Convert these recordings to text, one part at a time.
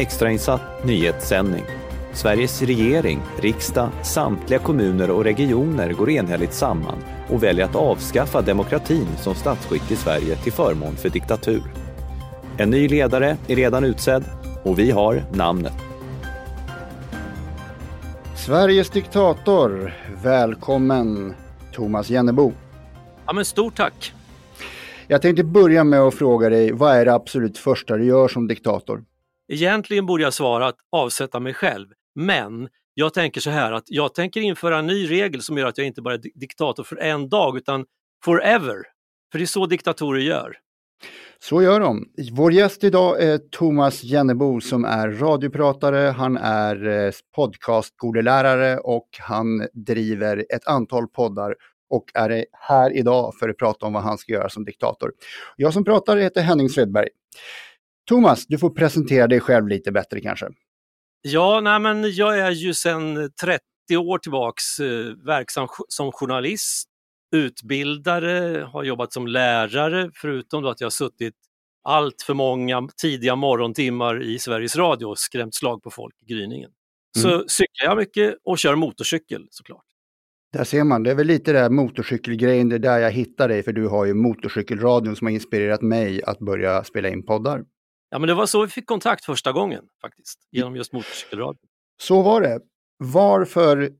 Extrainsatt nyhetssändning. Sveriges regering, riksdag, samtliga kommuner och regioner går enhälligt samman och väljer att avskaffa demokratin som statsskick i Sverige till förmån för diktatur. En ny ledare är redan utsedd och vi har namnet. Sveriges diktator, välkommen Thomas Jennebo. Ja, men stort tack. Jag tänkte börja med att fråga dig, vad är det absolut första du gör som diktator? Egentligen borde jag svara att avsätta mig själv, men jag tänker så här att jag tänker införa en ny regel som gör att jag inte bara är diktator för en dag utan forever. För det är så diktatorer gör. Så gör de. Vår gäst idag är Thomas Jennebo som är radiopratare, han är eh, podcastskolelärare och han driver ett antal poddar och är här idag för att prata om vad han ska göra som diktator. Jag som pratar heter Henning Svedberg. Thomas, du får presentera dig själv lite bättre kanske. Ja, nej, men jag är ju sedan 30 år tillbaks eh, verksam som journalist, utbildare, har jobbat som lärare förutom att jag har suttit allt för många tidiga morgontimmar i Sveriges Radio och skrämt slag på folk i gryningen. Så mm. cyklar jag mycket och kör motorcykel såklart. Där ser man, det är väl lite där motorcykelgrejen, det är där jag hittar dig, för du har ju motorcykelradion som har inspirerat mig att börja spela in poddar. Ja, men det var så vi fick kontakt första gången faktiskt, genom just motorcykelradion. Så var det. Varför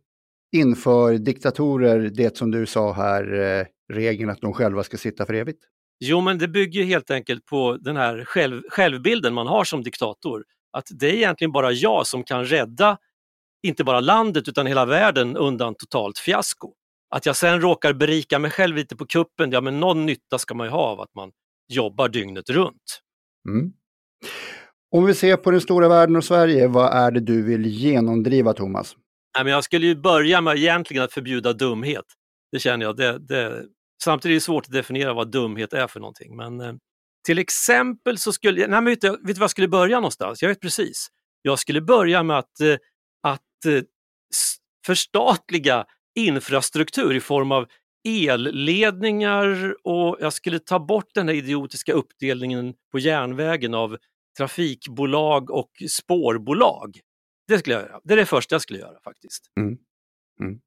inför diktatorer det som du sa här, eh, regeln att de själva ska sitta för evigt? Jo, men det bygger helt enkelt på den här själv, självbilden man har som diktator. Att det är egentligen bara jag som kan rädda inte bara landet utan hela världen undan totalt fiasko. Att jag sen råkar berika mig själv lite på kuppen, ja men någon nytta ska man ju ha av att man jobbar dygnet runt. Mm. Om vi ser på den stora världen och Sverige, vad är det du vill genomdriva Thomas? Nej, men jag skulle ju börja med egentligen att förbjuda dumhet. Det känner jag. Det, det, samtidigt är det svårt att definiera vad dumhet är för någonting. Men eh, till exempel så skulle jag, nej, men vet, du, vet du var jag skulle börja någonstans? Jag vet precis. Jag skulle börja med att, eh, att eh, förstatliga infrastruktur i form av elledningar och jag skulle ta bort den här idiotiska uppdelningen på järnvägen av trafikbolag och spårbolag. Det skulle jag göra. Det är det första jag skulle göra faktiskt. Mm. Mm.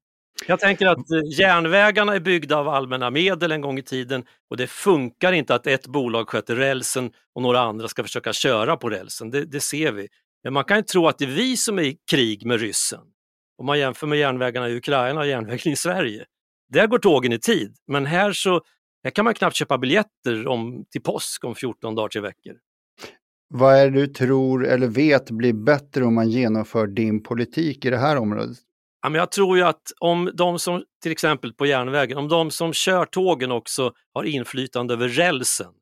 Jag tänker att eh, järnvägarna är byggda av allmänna medel en gång i tiden och det funkar inte att ett bolag sköter rälsen och några andra ska försöka köra på rälsen. Det, det ser vi. Men man kan ju tro att det är vi som är i krig med ryssen. Om man jämför med järnvägarna i Ukraina och järnvägen i Sverige. Där går tågen i tid, men här så här kan man knappt köpa biljetter om, till påsk om 14 dagar till veckor. Vad är det du tror eller vet blir bättre om man genomför din politik i det här området? Ja, men jag tror ju att om de som, till exempel på järnvägen, om de som kör tågen också har inflytande över rälsen,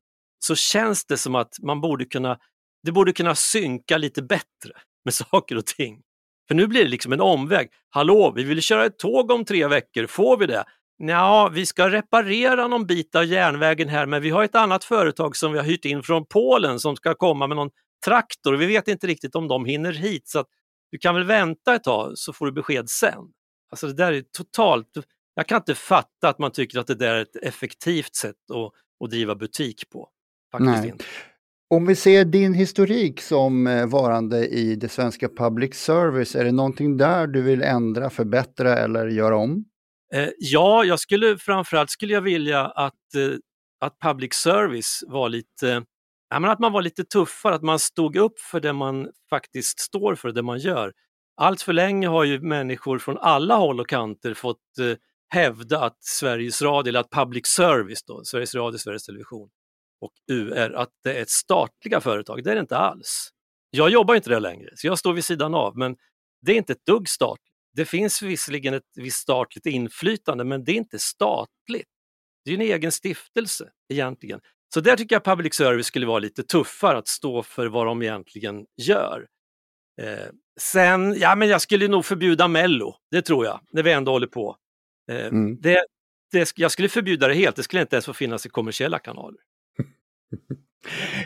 så känns det som att man borde kunna, det borde kunna synka lite bättre med saker och ting. För nu blir det liksom en omväg. Hallå, vi vill köra ett tåg om tre veckor, får vi det? Ja, vi ska reparera någon bit av järnvägen här, men vi har ett annat företag som vi har hyrt in från Polen som ska komma med någon traktor. Vi vet inte riktigt om de hinner hit, så du kan väl vänta ett tag så får du besked sen. Alltså det där är totalt... Jag kan inte fatta att man tycker att det där är ett effektivt sätt att, att driva butik på. Faktiskt Nej. inte. Om vi ser din historik som eh, varande i det svenska public service, är det någonting där du vill ändra, förbättra eller göra om? Eh, ja, jag skulle framförallt skulle jag vilja att, eh, att public service var lite, ja, men att man var lite tuffare, att man stod upp för det man faktiskt står för, det man gör. Allt för länge har ju människor från alla håll och kanter fått eh, hävda att Sveriges Radio, eller att public service, då, Sveriges Radio, Sveriges Television och UR, att det är ett statliga företag. Det är det inte alls. Jag jobbar inte där längre, så jag står vid sidan av, men det är inte ett dugg statligt. Det finns visserligen ett visst statligt inflytande, men det är inte statligt. Det är en egen stiftelse egentligen. Så där tycker jag public service skulle vara lite tuffare att stå för vad de egentligen gör. Eh, sen, ja men jag skulle nog förbjuda Mello, det tror jag, när vi ändå håller på. Eh, mm. det, det, jag skulle förbjuda det helt, det skulle inte ens få finnas i kommersiella kanaler.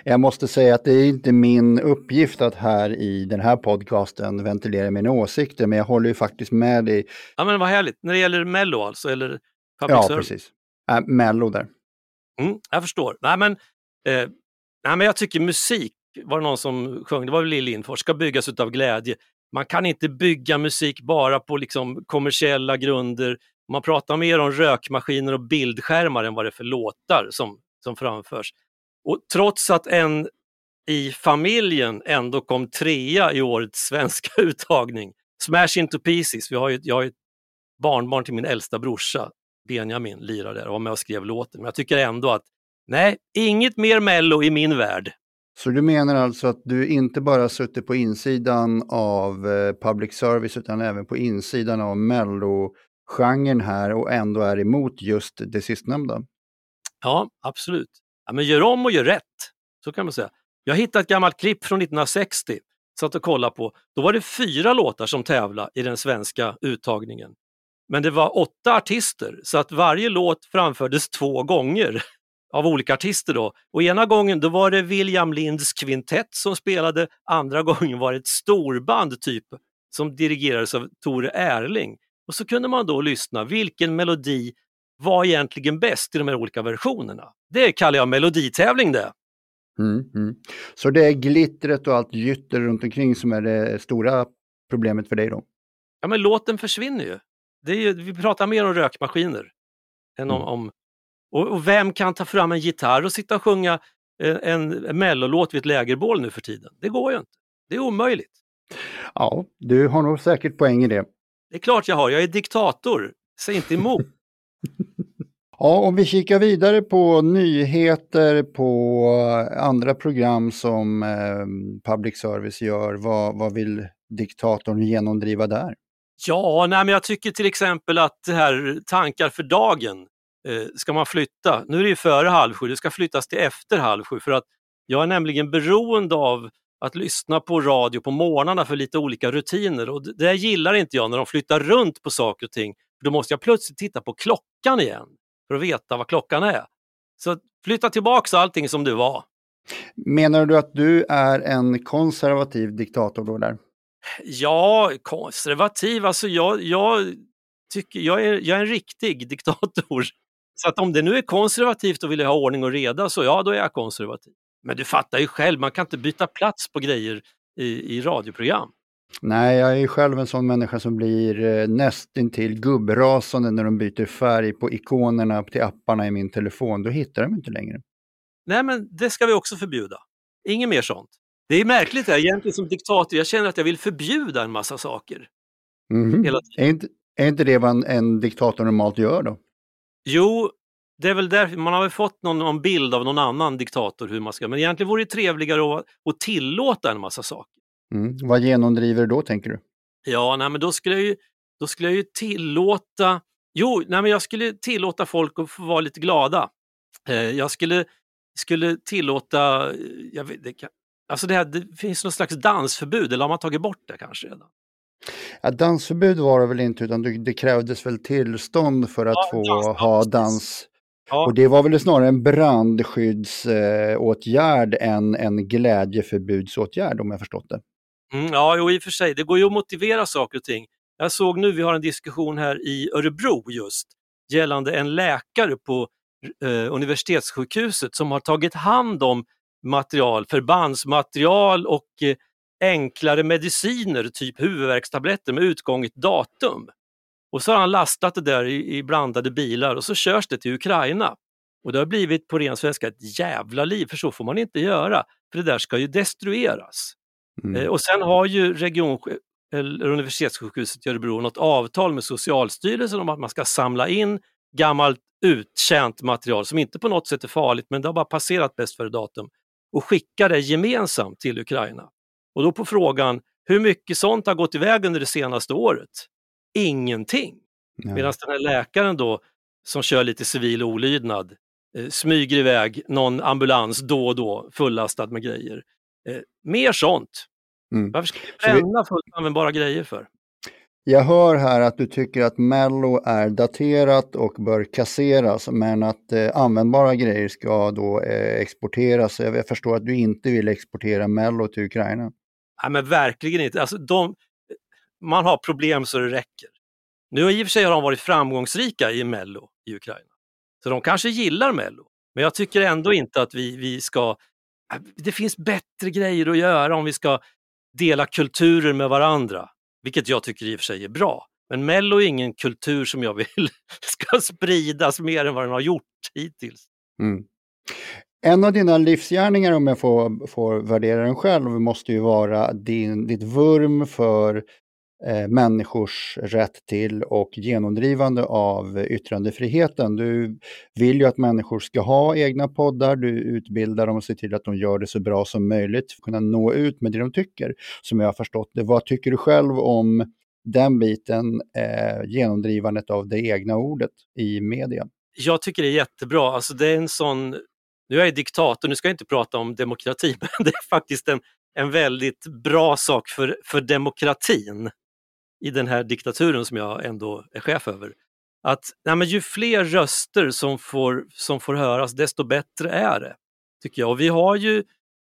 Jag måste säga att det är inte min uppgift att här i den här podcasten ventilera mina åsikter, men jag håller ju faktiskt med dig. Ja men vad härligt, när det gäller Mello alltså, eller public Ja, service. precis. Äh, Mello där. Mm, jag förstår. Nej men, eh, nej men jag tycker musik var det någon som sjöng, det var väl Lill Lindfors, ska byggas utav glädje. Man kan inte bygga musik bara på liksom kommersiella grunder. Man pratar mer om rökmaskiner och bildskärmar än vad det är för låtar som, som framförs. Och trots att en i familjen ändå kom trea i årets svenska uttagning, Smash into pieces, vi har ju, jag har ju ett barnbarn till min äldsta brorsa, Benjamin, lirar där och var med och skrev låten. Men jag tycker ändå att nej, inget mer Mello i min värld. Så du menar alltså att du inte bara suttit på insidan av eh, public service utan även på insidan av mello-genren här och ändå är emot just det sistnämnda? Ja, absolut. Ja, men gör om och gör rätt, så kan man säga. Jag hittade ett gammalt klipp från 1960, satt och kollade på. Då var det fyra låtar som tävlade i den svenska uttagningen. Men det var åtta artister, så att varje låt framfördes två gånger av olika artister då. Och ena gången då var det William Linds kvintett som spelade, andra gången var det ett storband typ som dirigerades av Tore Erling. Och så kunde man då lyssna, vilken melodi var egentligen bäst i de här olika versionerna? Det kallar jag meloditävling det. Mm, mm. Så det är glittret och allt gytter runt omkring som är det stora problemet för dig då? Ja men låten försvinner ju. Det är ju vi pratar mer om rökmaskiner än om, mm. om och, och, vem kan ta fram en gitarr och sitta och sjunga en, en mellolåt vid ett lägerbål nu för tiden? Det går ju inte. Det är omöjligt. Ja, du har nog säkert poäng i det. Det är klart jag har. Jag är diktator. Säg inte emot ja, om vi kikar vidare på nyheter på andra program som eh, public service gör, vad, vad vill diktatorn genomdriva där? Ja, nej, men jag tycker till exempel att det här Tankar för dagen eh, ska man flytta. Nu är det ju före halv sju, det ska flyttas till efter halv sju för att jag är nämligen beroende av att lyssna på radio på morgnarna för lite olika rutiner och det gillar inte jag när de flyttar runt på saker och ting. Då måste jag plötsligt titta på klockan igen för att veta vad klockan är. Så flytta tillbaks allting som det var. Menar du att du är en konservativ diktator då där? Ja, konservativ, alltså jag, jag tycker jag är, jag är en riktig diktator. Så att om det nu är konservativt och vill ha ordning och reda så ja, då är jag konservativ. Men du fattar ju själv, man kan inte byta plats på grejer i, i radioprogram. Nej, jag är själv en sån människa som blir eh, nästintill gubbrasande när de byter färg på ikonerna till apparna i min telefon. Då hittar de inte längre. Nej, men det ska vi också förbjuda. Inget mer sånt. Det är märkligt, det här. egentligen som diktator, jag känner att jag vill förbjuda en massa saker. Mm. Hela tiden. Är, inte, är inte det vad en, en diktator normalt gör då? Jo, det är väl därför man har väl fått någon, någon, bild av någon annan diktator hur man ska, men egentligen vore det trevligare att, att tillåta en massa saker. Mm. Vad genomdriver du då tänker du? Ja, nej, men då skulle jag ju, då skulle jag ju tillåta, jo, nej, men jag skulle tillåta folk att få vara lite glada. Eh, jag skulle, skulle tillåta, jag vet, det, kan, alltså det, här, det finns något slags dansförbud, eller har man tagit bort det kanske redan? Ja, dansförbud var det väl inte, utan det krävdes väl tillstånd för att ja, få dans, ha dans. Ja. Och det var väl snarare en brandskyddsåtgärd äh, än en glädjeförbudsåtgärd om jag förstått det. Mm, ja, jo, i och för sig, det går ju att motivera saker och ting. Jag såg nu, vi har en diskussion här i Örebro just, gällande en läkare på eh, universitetssjukhuset som har tagit hand om material, förbandsmaterial och eh, enklare mediciner, typ huvudvärkstabletter med utgånget datum. Och så har han lastat det där i, i blandade bilar och så körs det till Ukraina. Och det har blivit på ren svenska ett jävla liv, för så får man inte göra. För det där ska ju destrueras. Mm. Eh, och sen har ju region, eller universitetssjukhuset i Örebro något avtal med Socialstyrelsen om att man ska samla in gammalt uttjänt material som inte på något sätt är farligt men det har bara passerat bäst före datum och skicka det gemensamt till Ukraina. Och då på frågan, hur mycket sånt har gått iväg under det senaste året? Ingenting. Ja. Medan den här läkaren då, som kör lite civil olydnad, eh, smyger iväg någon ambulans då och då fullastad med grejer. Eh, mer sånt. Mm. Varför ska vi bränna fullt användbara grejer för? Jag hör här att du tycker att Mello är daterat och bör kasseras, men att eh, användbara grejer ska då eh, exporteras. Jag förstår att du inte vill exportera Mello till Ukraina. Nej, men verkligen inte. Alltså, de, man har problem så det räcker. Nu i och för sig har de varit framgångsrika i Mello i Ukraina. Så de kanske gillar Mello. Men jag tycker ändå inte att vi, vi ska Äh, det finns bättre grejer att göra om vi ska dela kulturer med varandra, vilket jag tycker i och för sig är bra. Men Mello är ingen kultur som jag vill ska spridas mer än vad den har gjort hittills. Mm. En av dina livsgärningar, om jag får, får värdera den själv, måste ju vara din, ditt vurm för eh, människors rätt till och genomdrivande av yttrandefriheten. Du vill ju att människor ska ha egna poddar, du utbildar dem och ser till att de gör det så bra som möjligt för att kunna nå ut med det de tycker, som jag har förstått det. Vad tycker du själv om den biten, eh, genomdrivandet av det egna ordet i media? Jag tycker det är jättebra. Alltså det är en sån nu är jag diktator, nu ska jag inte prata om demokrati, men det är faktiskt en, en väldigt bra sak för, för demokratin i den här diktaturen som jag ändå är chef över. Att nej men ju fler röster som får, som får höras, desto bättre är det. tycker jag. Och vi har ju,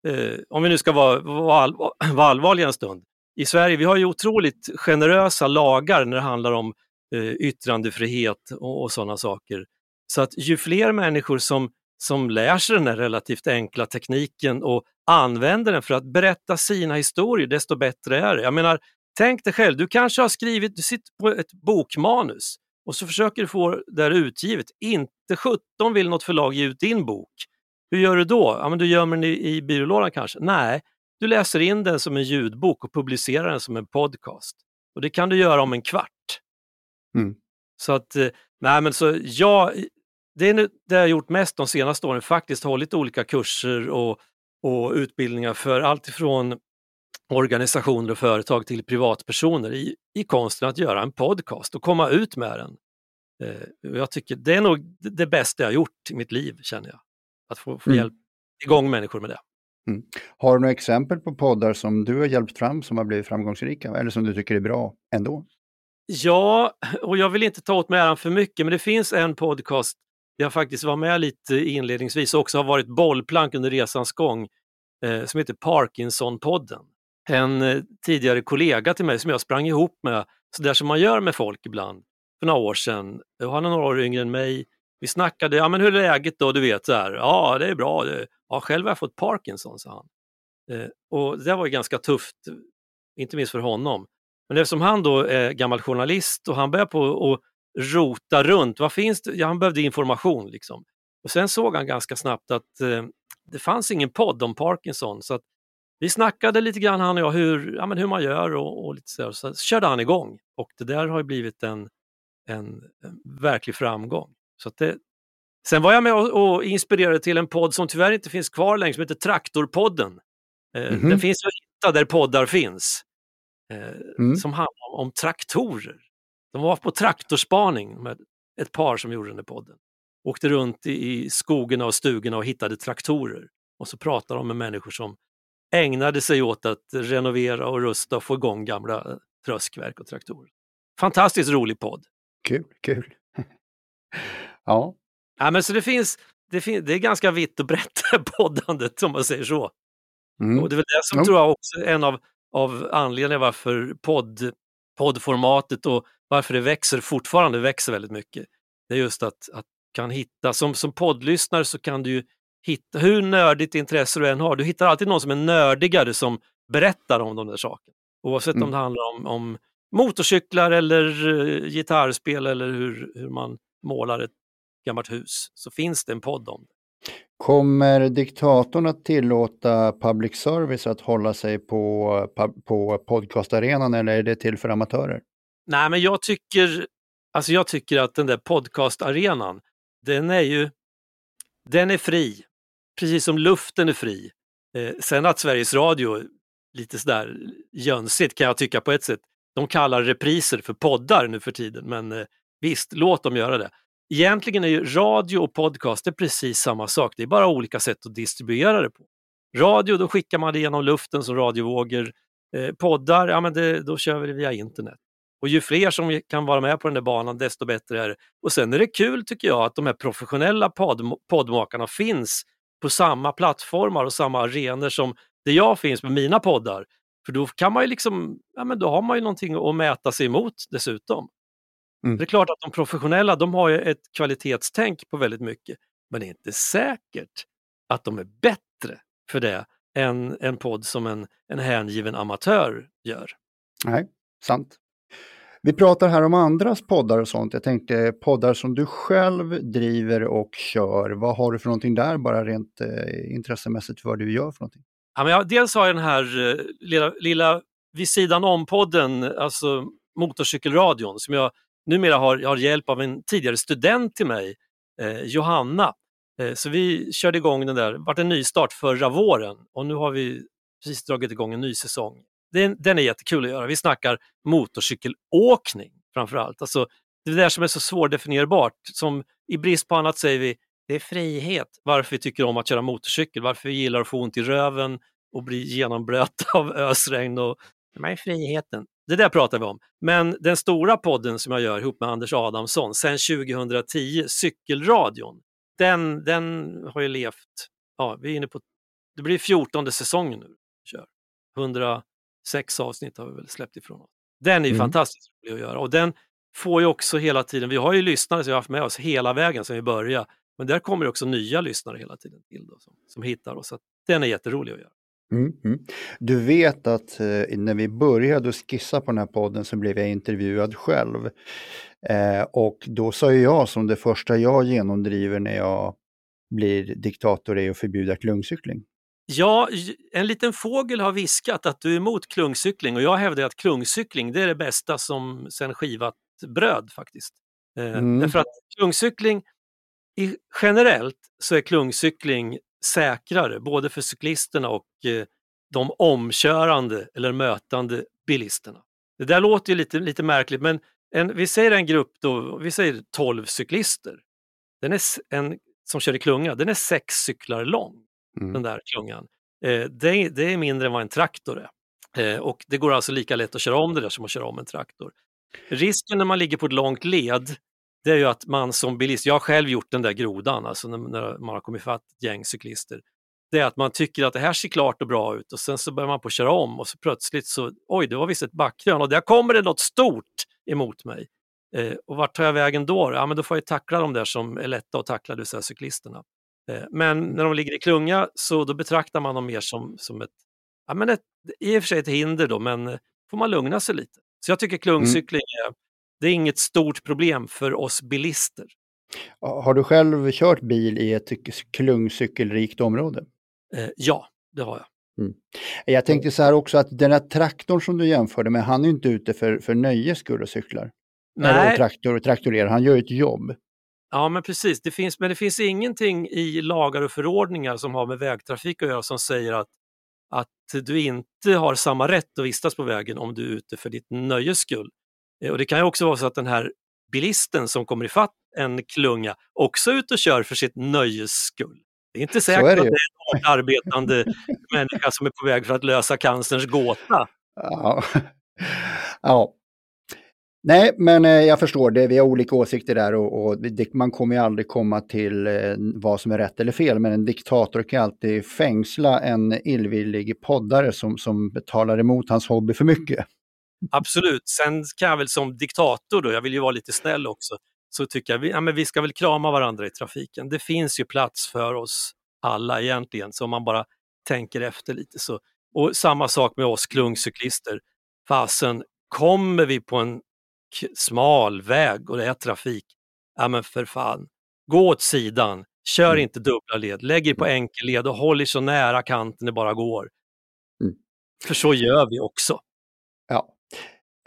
eh, om vi nu ska vara, vara, vara allvarliga en stund, i Sverige, vi har ju otroligt generösa lagar när det handlar om eh, yttrandefrihet och, och sådana saker. Så att ju fler människor som som lär sig den här relativt enkla tekniken och använder den för att berätta sina historier, desto bättre är det. Jag menar, tänk dig själv, du kanske har skrivit, du sitter på ett bokmanus och så försöker du få det här utgivet. Inte 17 vill något förlag ge ut din bok. Hur gör du då? Ja, men du gömmer den i, i byrålådan kanske? Nej, du läser in den som en ljudbok och publicerar den som en podcast. Och det kan du göra om en kvart. Mm. Så att, eh, nej men så jag, det är det jag har gjort mest de senaste åren, faktiskt hållit olika kurser och, och utbildningar för allt ifrån organisationer och företag till privatpersoner i, i konsten att göra en podcast och komma ut med den. Eh, jag tycker det är nog det bästa jag gjort i mitt liv, känner jag. Att få, få mm. hjälp igång människor med det. Mm. Har du några exempel på poddar som du har hjälpt fram som har blivit framgångsrika eller som du tycker är bra ändå? Ja, och jag vill inte ta åt mig äran för mycket, men det finns en podcast jag faktiskt var med lite inledningsvis och också har varit bollplank under resans gång eh, som heter Parkinson-podden. En eh, tidigare kollega till mig som jag sprang ihop med, så där som man gör med folk ibland, för några år sedan. Och han är några år yngre än mig. Vi snackade, ja men hur är läget då, du vet så här, ja det är bra, det, ja själv har jag fått Parkinson, sa han. Eh, och det var ju ganska tufft, inte minst för honom. Men eftersom han då är gammal journalist och han började på att rota runt. Vad finns det? Ja, han behövde information. Liksom. Och sen såg han ganska snabbt att eh, det fanns ingen podd om Parkinson. Så att vi snackade lite grann han och jag hur, ja, men hur man gör och, och lite så, så körde han igång. Och det där har blivit en, en, en verklig framgång. Så det, sen var jag med och, och, inspirerade till en podd som tyvärr inte finns kvar längre som heter Traktorpodden. Eh, mm -hmm. Den finns att hitta där poddar finns. Eh, mm. Som handlar om, om traktorer. De var på traktorspaning med ett par som gjorde den där podden. Åkte runt i skogarna och stugorna och hittade traktorer. Och så pratade de med människor som ägnade sig åt att renovera och rusta och få igång gamla tröskverk och traktorer. Fantastiskt rolig podd. Kul, kul. ja. ja men så det, finns, det, fin det är ganska vitt och brett poddandet om man säger så. Mm. Och det är väl det som ja. tror jag också är en av, av anledningarna varför podd, poddformatet och varför det växer, fortfarande växer väldigt mycket. Det är just att, att kan hitta, som, som poddlyssnare så kan du ju hitta, hur nördigt intresse du än har, du hittar alltid någon som är nördigare som berättar om de där sakerna. Oavsett mm. om det handlar om, om motorcyklar eller uh, gitarrspel eller hur, hur man målar ett gammalt hus, så finns det en podd om det. Kommer diktatorn att tillåta public service att hålla sig på, på podcastarenan eller är det till för amatörer? Nej, men jag tycker, alltså jag tycker att den där podcastarenan, den är ju, den är fri. Precis som luften är fri. Eh, sen att Sveriges Radio, lite sådär jönsigt kan jag tycka på ett sätt, de kallar repriser för poddar nu för tiden, men eh, visst, låt dem göra det. Egentligen är ju radio och podcast är precis samma sak, det är bara olika sätt att distribuera det på. Radio, då skickar man det genom luften som radiovågor. Eh, poddar, ja men det, då kör vi det via internet. Och ju fler som kan vara med på den där banan, desto bättre är det. Och sen är det kul tycker jag att de här professionella podd, poddmakarna finns på samma plattformar och samma arenor som det jag finns med mina poddar. För då kan man ju liksom, ja men då har man ju någonting att mäta sig emot dessutom. Mm. Det är klart att de professionella, de har ju ett kvalitetstänk på väldigt mycket, men det är inte säkert att de är bättre för det än en podd som en, en hängiven amatör gör. Nej, sant. Vi pratar här om andras poddar och sånt. Jag tänkte poddar som du själv driver och kör. Vad har du för någonting där, bara rent eh, intressemässigt för vad du gör för någonting? Ja, men jag, dels har jag den här eh, lilla, lilla vid sidan om-podden, alltså Motorcykelradion, som jag numera har, jag har hjälp av en tidigare student till mig, eh, Johanna. Eh, så vi körde igång den där, det var en nystart förra våren och nu har vi precis dragit igång en ny säsong. Den, den är jättekul att göra. Vi snackar motorcykelåkning framförallt. Alltså, det där som är så svårdefinierbart, som i brist på annat säger vi, det är frihet. Varför vi tycker om att köra motorcykel, varför vi gillar att få ont i röven och bli genomblöta av ösregn och de är friheten. Det där pratar vi om. Men den stora podden som jag gör ihop med Anders Adamsson sen 2010, Cykelradion, den, den har ju levt, ja, vi är inne på, det blir 14 säsongen nu. Kör. 106 avsnitt har vi väl släppt ifrån oss. Den är mm. fantastiskt rolig att göra och den får ju också hela tiden, vi har ju lyssnare som vi har haft med oss hela vägen sedan vi började, men där kommer också nya lyssnare hela tiden till då, som, som hittar oss. Så den är jätterolig att göra. Mm, mm. Du vet att eh, när vi började skissa på den här podden så blev jag intervjuad själv. Eh, och då sa jag som det första jag genomdriver när jag blir diktator är att förbjuda klungcykling. Ja, en liten fågel har viskat att du är emot klungcykling och jag hävdar att klungcykling det är det bästa som sen skivat bröd faktiskt. Eh, mm. Därför att klungcykling, i, generellt så är klungcykling säkrare både för cyklisterna och eh, de omkörande eller mötande bilisterna. Det där låter ju lite, lite märkligt men en, vi säger en grupp då, vi säger 12 cyklister. Den är en, som kör i klunga, den är sex cyklar lång, mm. den där klungan. Eh, det, det, är mindre än vad en traktor är. Eh, och det går alltså lika lätt att köra om det där som att köra om en traktor. Risken när man ligger på ett långt led det är ju att man som bilist, jag har själv gjort den där grodan, alltså när, när man har kommit fatt ett gäng cyklister, det är att man tycker att det här ser klart och bra ut och sen så börjar man på att köra om och så plötsligt så, oj det var visst ett backkrön och där kommer det något stort emot mig. Eh, och vart tar jag vägen då? Ja men då får jag tackla de där som är lätta att tackla, det vill säga cyklisterna. Eh, men när de ligger i klunga så då betraktar man dem mer som, som ett, ja men ett, i och för sig ett hinder då, men får man lugna sig lite. Så jag tycker klungcykling mm. är det är inget stort problem för oss bilister. Har du själv kört bil i ett klungcykelrikt område? Eh, ja, det har jag. Mm. Jag tänkte så här också att den här traktorn som du jämförde med, han är inte ute för, för nöjes skull och cyklar. Nej. Eller traktor traktorerar, han gör ett jobb. Ja men precis, det finns, men det finns ingenting i lagar och förordningar som har med vägtrafik att göra som säger att, att du inte har samma rätt att vistas på vägen om du är ute för ditt nöjes skull. Eh, och det kan ju också vara så att den här bilisten som kommer ifatt en klunga också är ute och kör för sitt nöjes skull. Det är inte säkert är det att det är en hårt arbetande människa som är på väg för att lösa cancerns gåta. Ja. ja. Nej, men eh, jag förstår det. Vi har olika åsikter där och, och man kommer ju aldrig komma till eh, vad som är rätt eller fel. Men en diktator kan alltid fängsla en illvillig poddare som, som betalar emot hans hobby för mycket. Absolut. Sen kan jag väl som diktator, då, jag vill ju vara lite snäll också, så tycker jag vi, ja, men vi ska väl krama varandra i trafiken. Det finns ju plats för oss alla egentligen, så om man bara tänker efter lite. så. Och samma sak med oss klungcyklister. Fasen, kommer vi på en smal väg och det är trafik, ja men för fan, gå åt sidan, kör mm. inte dubbla led, lägg er på mm. enkel led och håll er så nära kanten det bara går. Mm. För så gör vi också. Ja,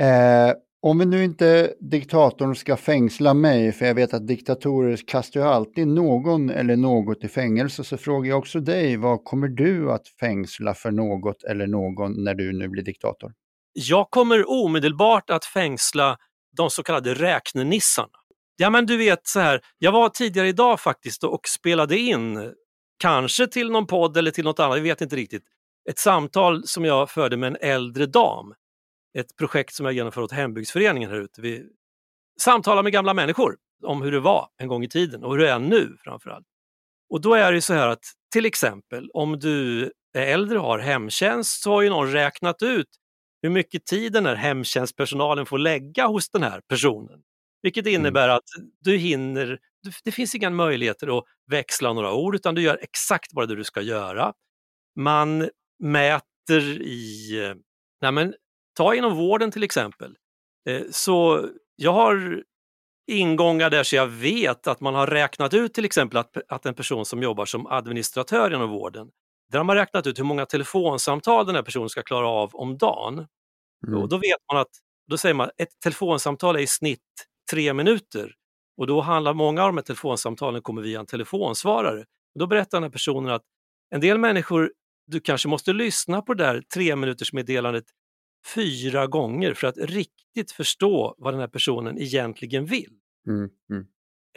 Eh, om vi nu inte diktatorn ska fängsla mig, för jag vet att diktatorer kastar ju alltid någon eller något i fängelse, så frågar jag också dig, vad kommer du att fängsla för något eller någon när du nu blir diktator? Jag kommer omedelbart att fängsla de så kallade räknenissarna. Ja men du vet så här, jag var tidigare idag faktiskt och spelade in, kanske till någon podd eller till något annat, jag vet inte riktigt, ett samtal som jag förde med en äldre dam ett projekt som jag genomför åt hembygdsföreningen här ute. Vi samtalar med gamla människor om hur det var en gång i tiden och hur det är nu framförallt. Och då är det så här att till exempel om du är äldre och har hemtjänst så har ju någon räknat ut hur mycket tid den här hemtjänstpersonalen får lägga hos den här personen. Vilket mm. innebär mm. att du hinner, det finns inga möjligheter att växla några ord utan du gör exakt bara det du ska göra. man mäter i, nej men, ta inom vården till exempel. Eh, så jag har ingångar där så jag vet att man har räknat ut till exempel att, att en person som jobbar som administratör inom vården, där har man räknat ut hur många telefonsamtal den här personen ska klara av om dagen. Mm. Och då vet man att, då säger man ett telefonsamtal är i snitt tre minuter och då handlar många av de här telefonsamtalen kommer via en telefonsvarare. Och då berättar den här personen att en del människor, du kanske måste lyssna på det där tre minuters meddelandet fyra gånger för att riktigt förstå vad den här personen egentligen vill. Mm, mm.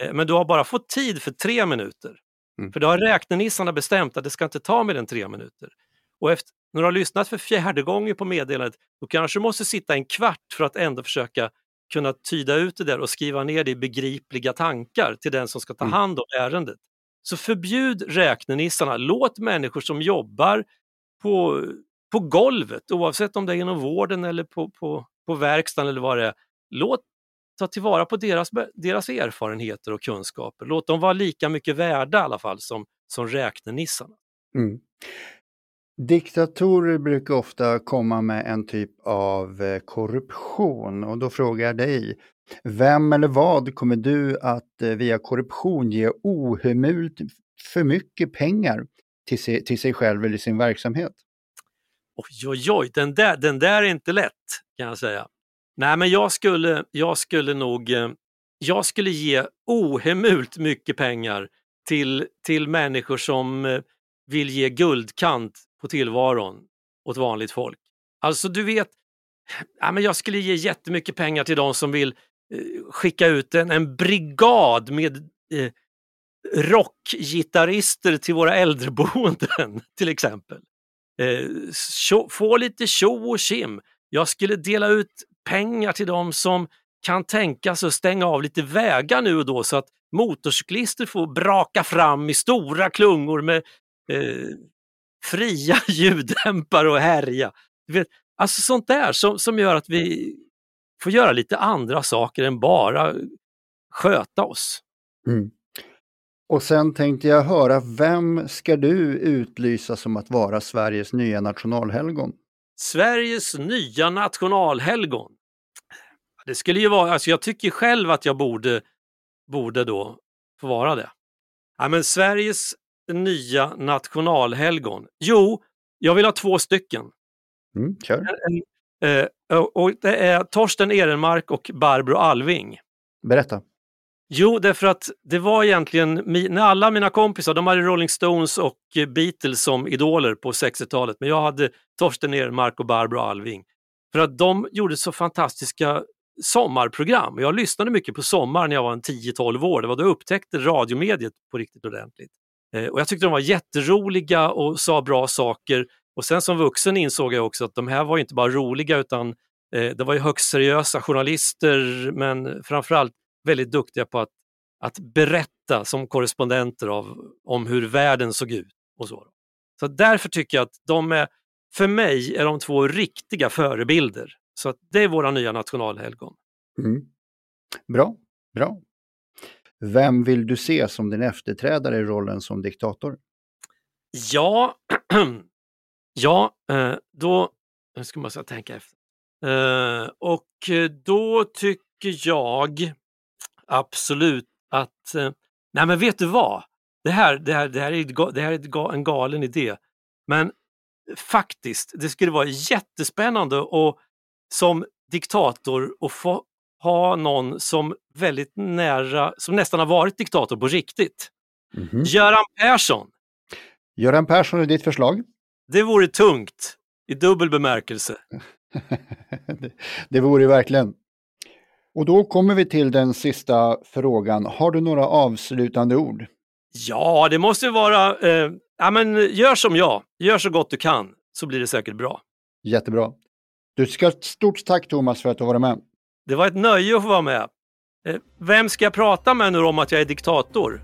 Eh, men du har bara fått tid för tre minuter. Mm. För då har räknenissarna bestämt att det ska inte ta mer än tre minuter. Och efter, när du har lyssnat för fjärde gången på meddelandet, då kanske du måste sitta en kvart för att ändå försöka kunna tyda ut det där och skriva ner det i begripliga tankar till den som ska ta mm. hand om ärendet. Så förbjud räknenissarna, låt människor som jobbar på, på golvet, oavsett om det är inom vården eller på, på, på verkstaden eller vad det är, låt ta tillvara på deras, deras erfarenheter och kunskaper. Låt dem vara lika mycket värda i alla fall som, som räknenissarna. Mm. Diktatorer brukar ofta komma med en typ av eh, korruption och då frågar jag dig, vem eller vad kommer du att eh, via korruption ge ohemult för mycket pengar till sig, till sig själv eller sin verksamhet? Oj, oj, oj, den där, den där är inte lätt kan jag säga. Nej, men jag skulle, jag skulle nog, eh, jag skulle ge ohemult mycket pengar till, till människor som eh, vill ge guldkant på tillvaron åt vanligt folk. Alltså du vet, ja, men jag skulle ge jättemycket pengar till de som vill eh, skicka ut en, en brigad med eh, rockgitarrister till våra äldreboenden till exempel. Eh, tjo, få lite tjo och tjim. Jag skulle dela ut pengar till de som kan tänka sig att stänga av lite vägar nu och då så att motorcyklister får braka fram i stora klungor med eh, fria ljuddämpare och härja. Du vet, alltså sånt där som, som gör att vi får göra lite andra saker än bara sköta oss. Mm. Och sen tänkte jag höra, vem ska du utlysa som att vara Sveriges nya nationalhelgon? Sveriges nya nationalhelgon? Det skulle ju vara, alltså jag tycker själv att jag borde, borde då få vara det. Ja, men Sveriges nya nationalhelgon? Jo, jag vill ha två stycken. Mm, kör. Eh, och det är Torsten Ehrenmark och Barbro Alving. Berätta. Jo, därför att det var egentligen, när alla mina kompisar, de hade Rolling Stones och Beatles som idoler på 60-talet, men jag hade Torsten Ehrenmark och Barbro Alving. För att de gjorde så fantastiska sommarprogram. Jag lyssnade mycket på sommar när jag var en 10-12 år. Det var då jag upptäckte radiomediet på riktigt ordentligt. Eh, och jag tyckte de var jätteroliga och sa bra saker. Och sen som vuxen insåg jag också att de här var inte bara roliga utan eh, det var ju högst seriösa journalister men framförallt väldigt duktiga på att, att berätta som korrespondenter av, om hur världen såg ut. och Så Så därför tycker jag att de är, för mig är de två riktiga förebilder. Så att det är våra nya nationalhelgon. Mm. Bra, bra. Vem vill du se som din efterträdare i rollen som diktator? Ja, ja eh, då nu ska man tänka efter. Eh, och då tycker jag absolut att, eh, nej men vet du vad? Det här, det här, det här, är, det här är en galen idé. Men faktiskt, det skulle vara jättespännande och som diktator att få ha någon som väldigt nära, som nästan har varit diktator på riktigt. Mm -hmm. Göran Persson. Göran Persson är ditt förslag? Det vore tungt, i dubbel bemärkelse. det, det vore verkligen. Och då kommer vi till den sista frågan. Har du några avslutande ord? Ja, det måste vara, eh, ja men gör som jag, gör så gott du kan, så blir det säkert bra. Jättebra. Du ska ha ett stort tack Thomas för att du har varit med. Det var ett nöje att få vara med. Eh, vem ska jag prata med nu om att jag är diktator?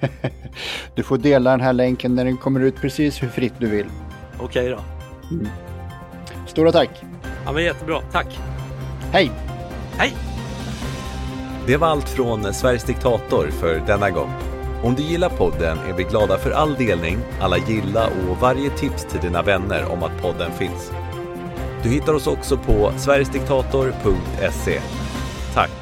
du får dela den här länken när den kommer ut precis hur fritt du vill. Okej då. Mm. Stora tack! Ja, men jättebra. Tack! Hej! Hej! Det var allt från Sveriges diktator för denna gång. Om du gillar podden är vi glada för all delning, alla gilla och varje tips till dina vänner om att podden finns. Du hittar oss också på sverigesdiktator.se. Tack!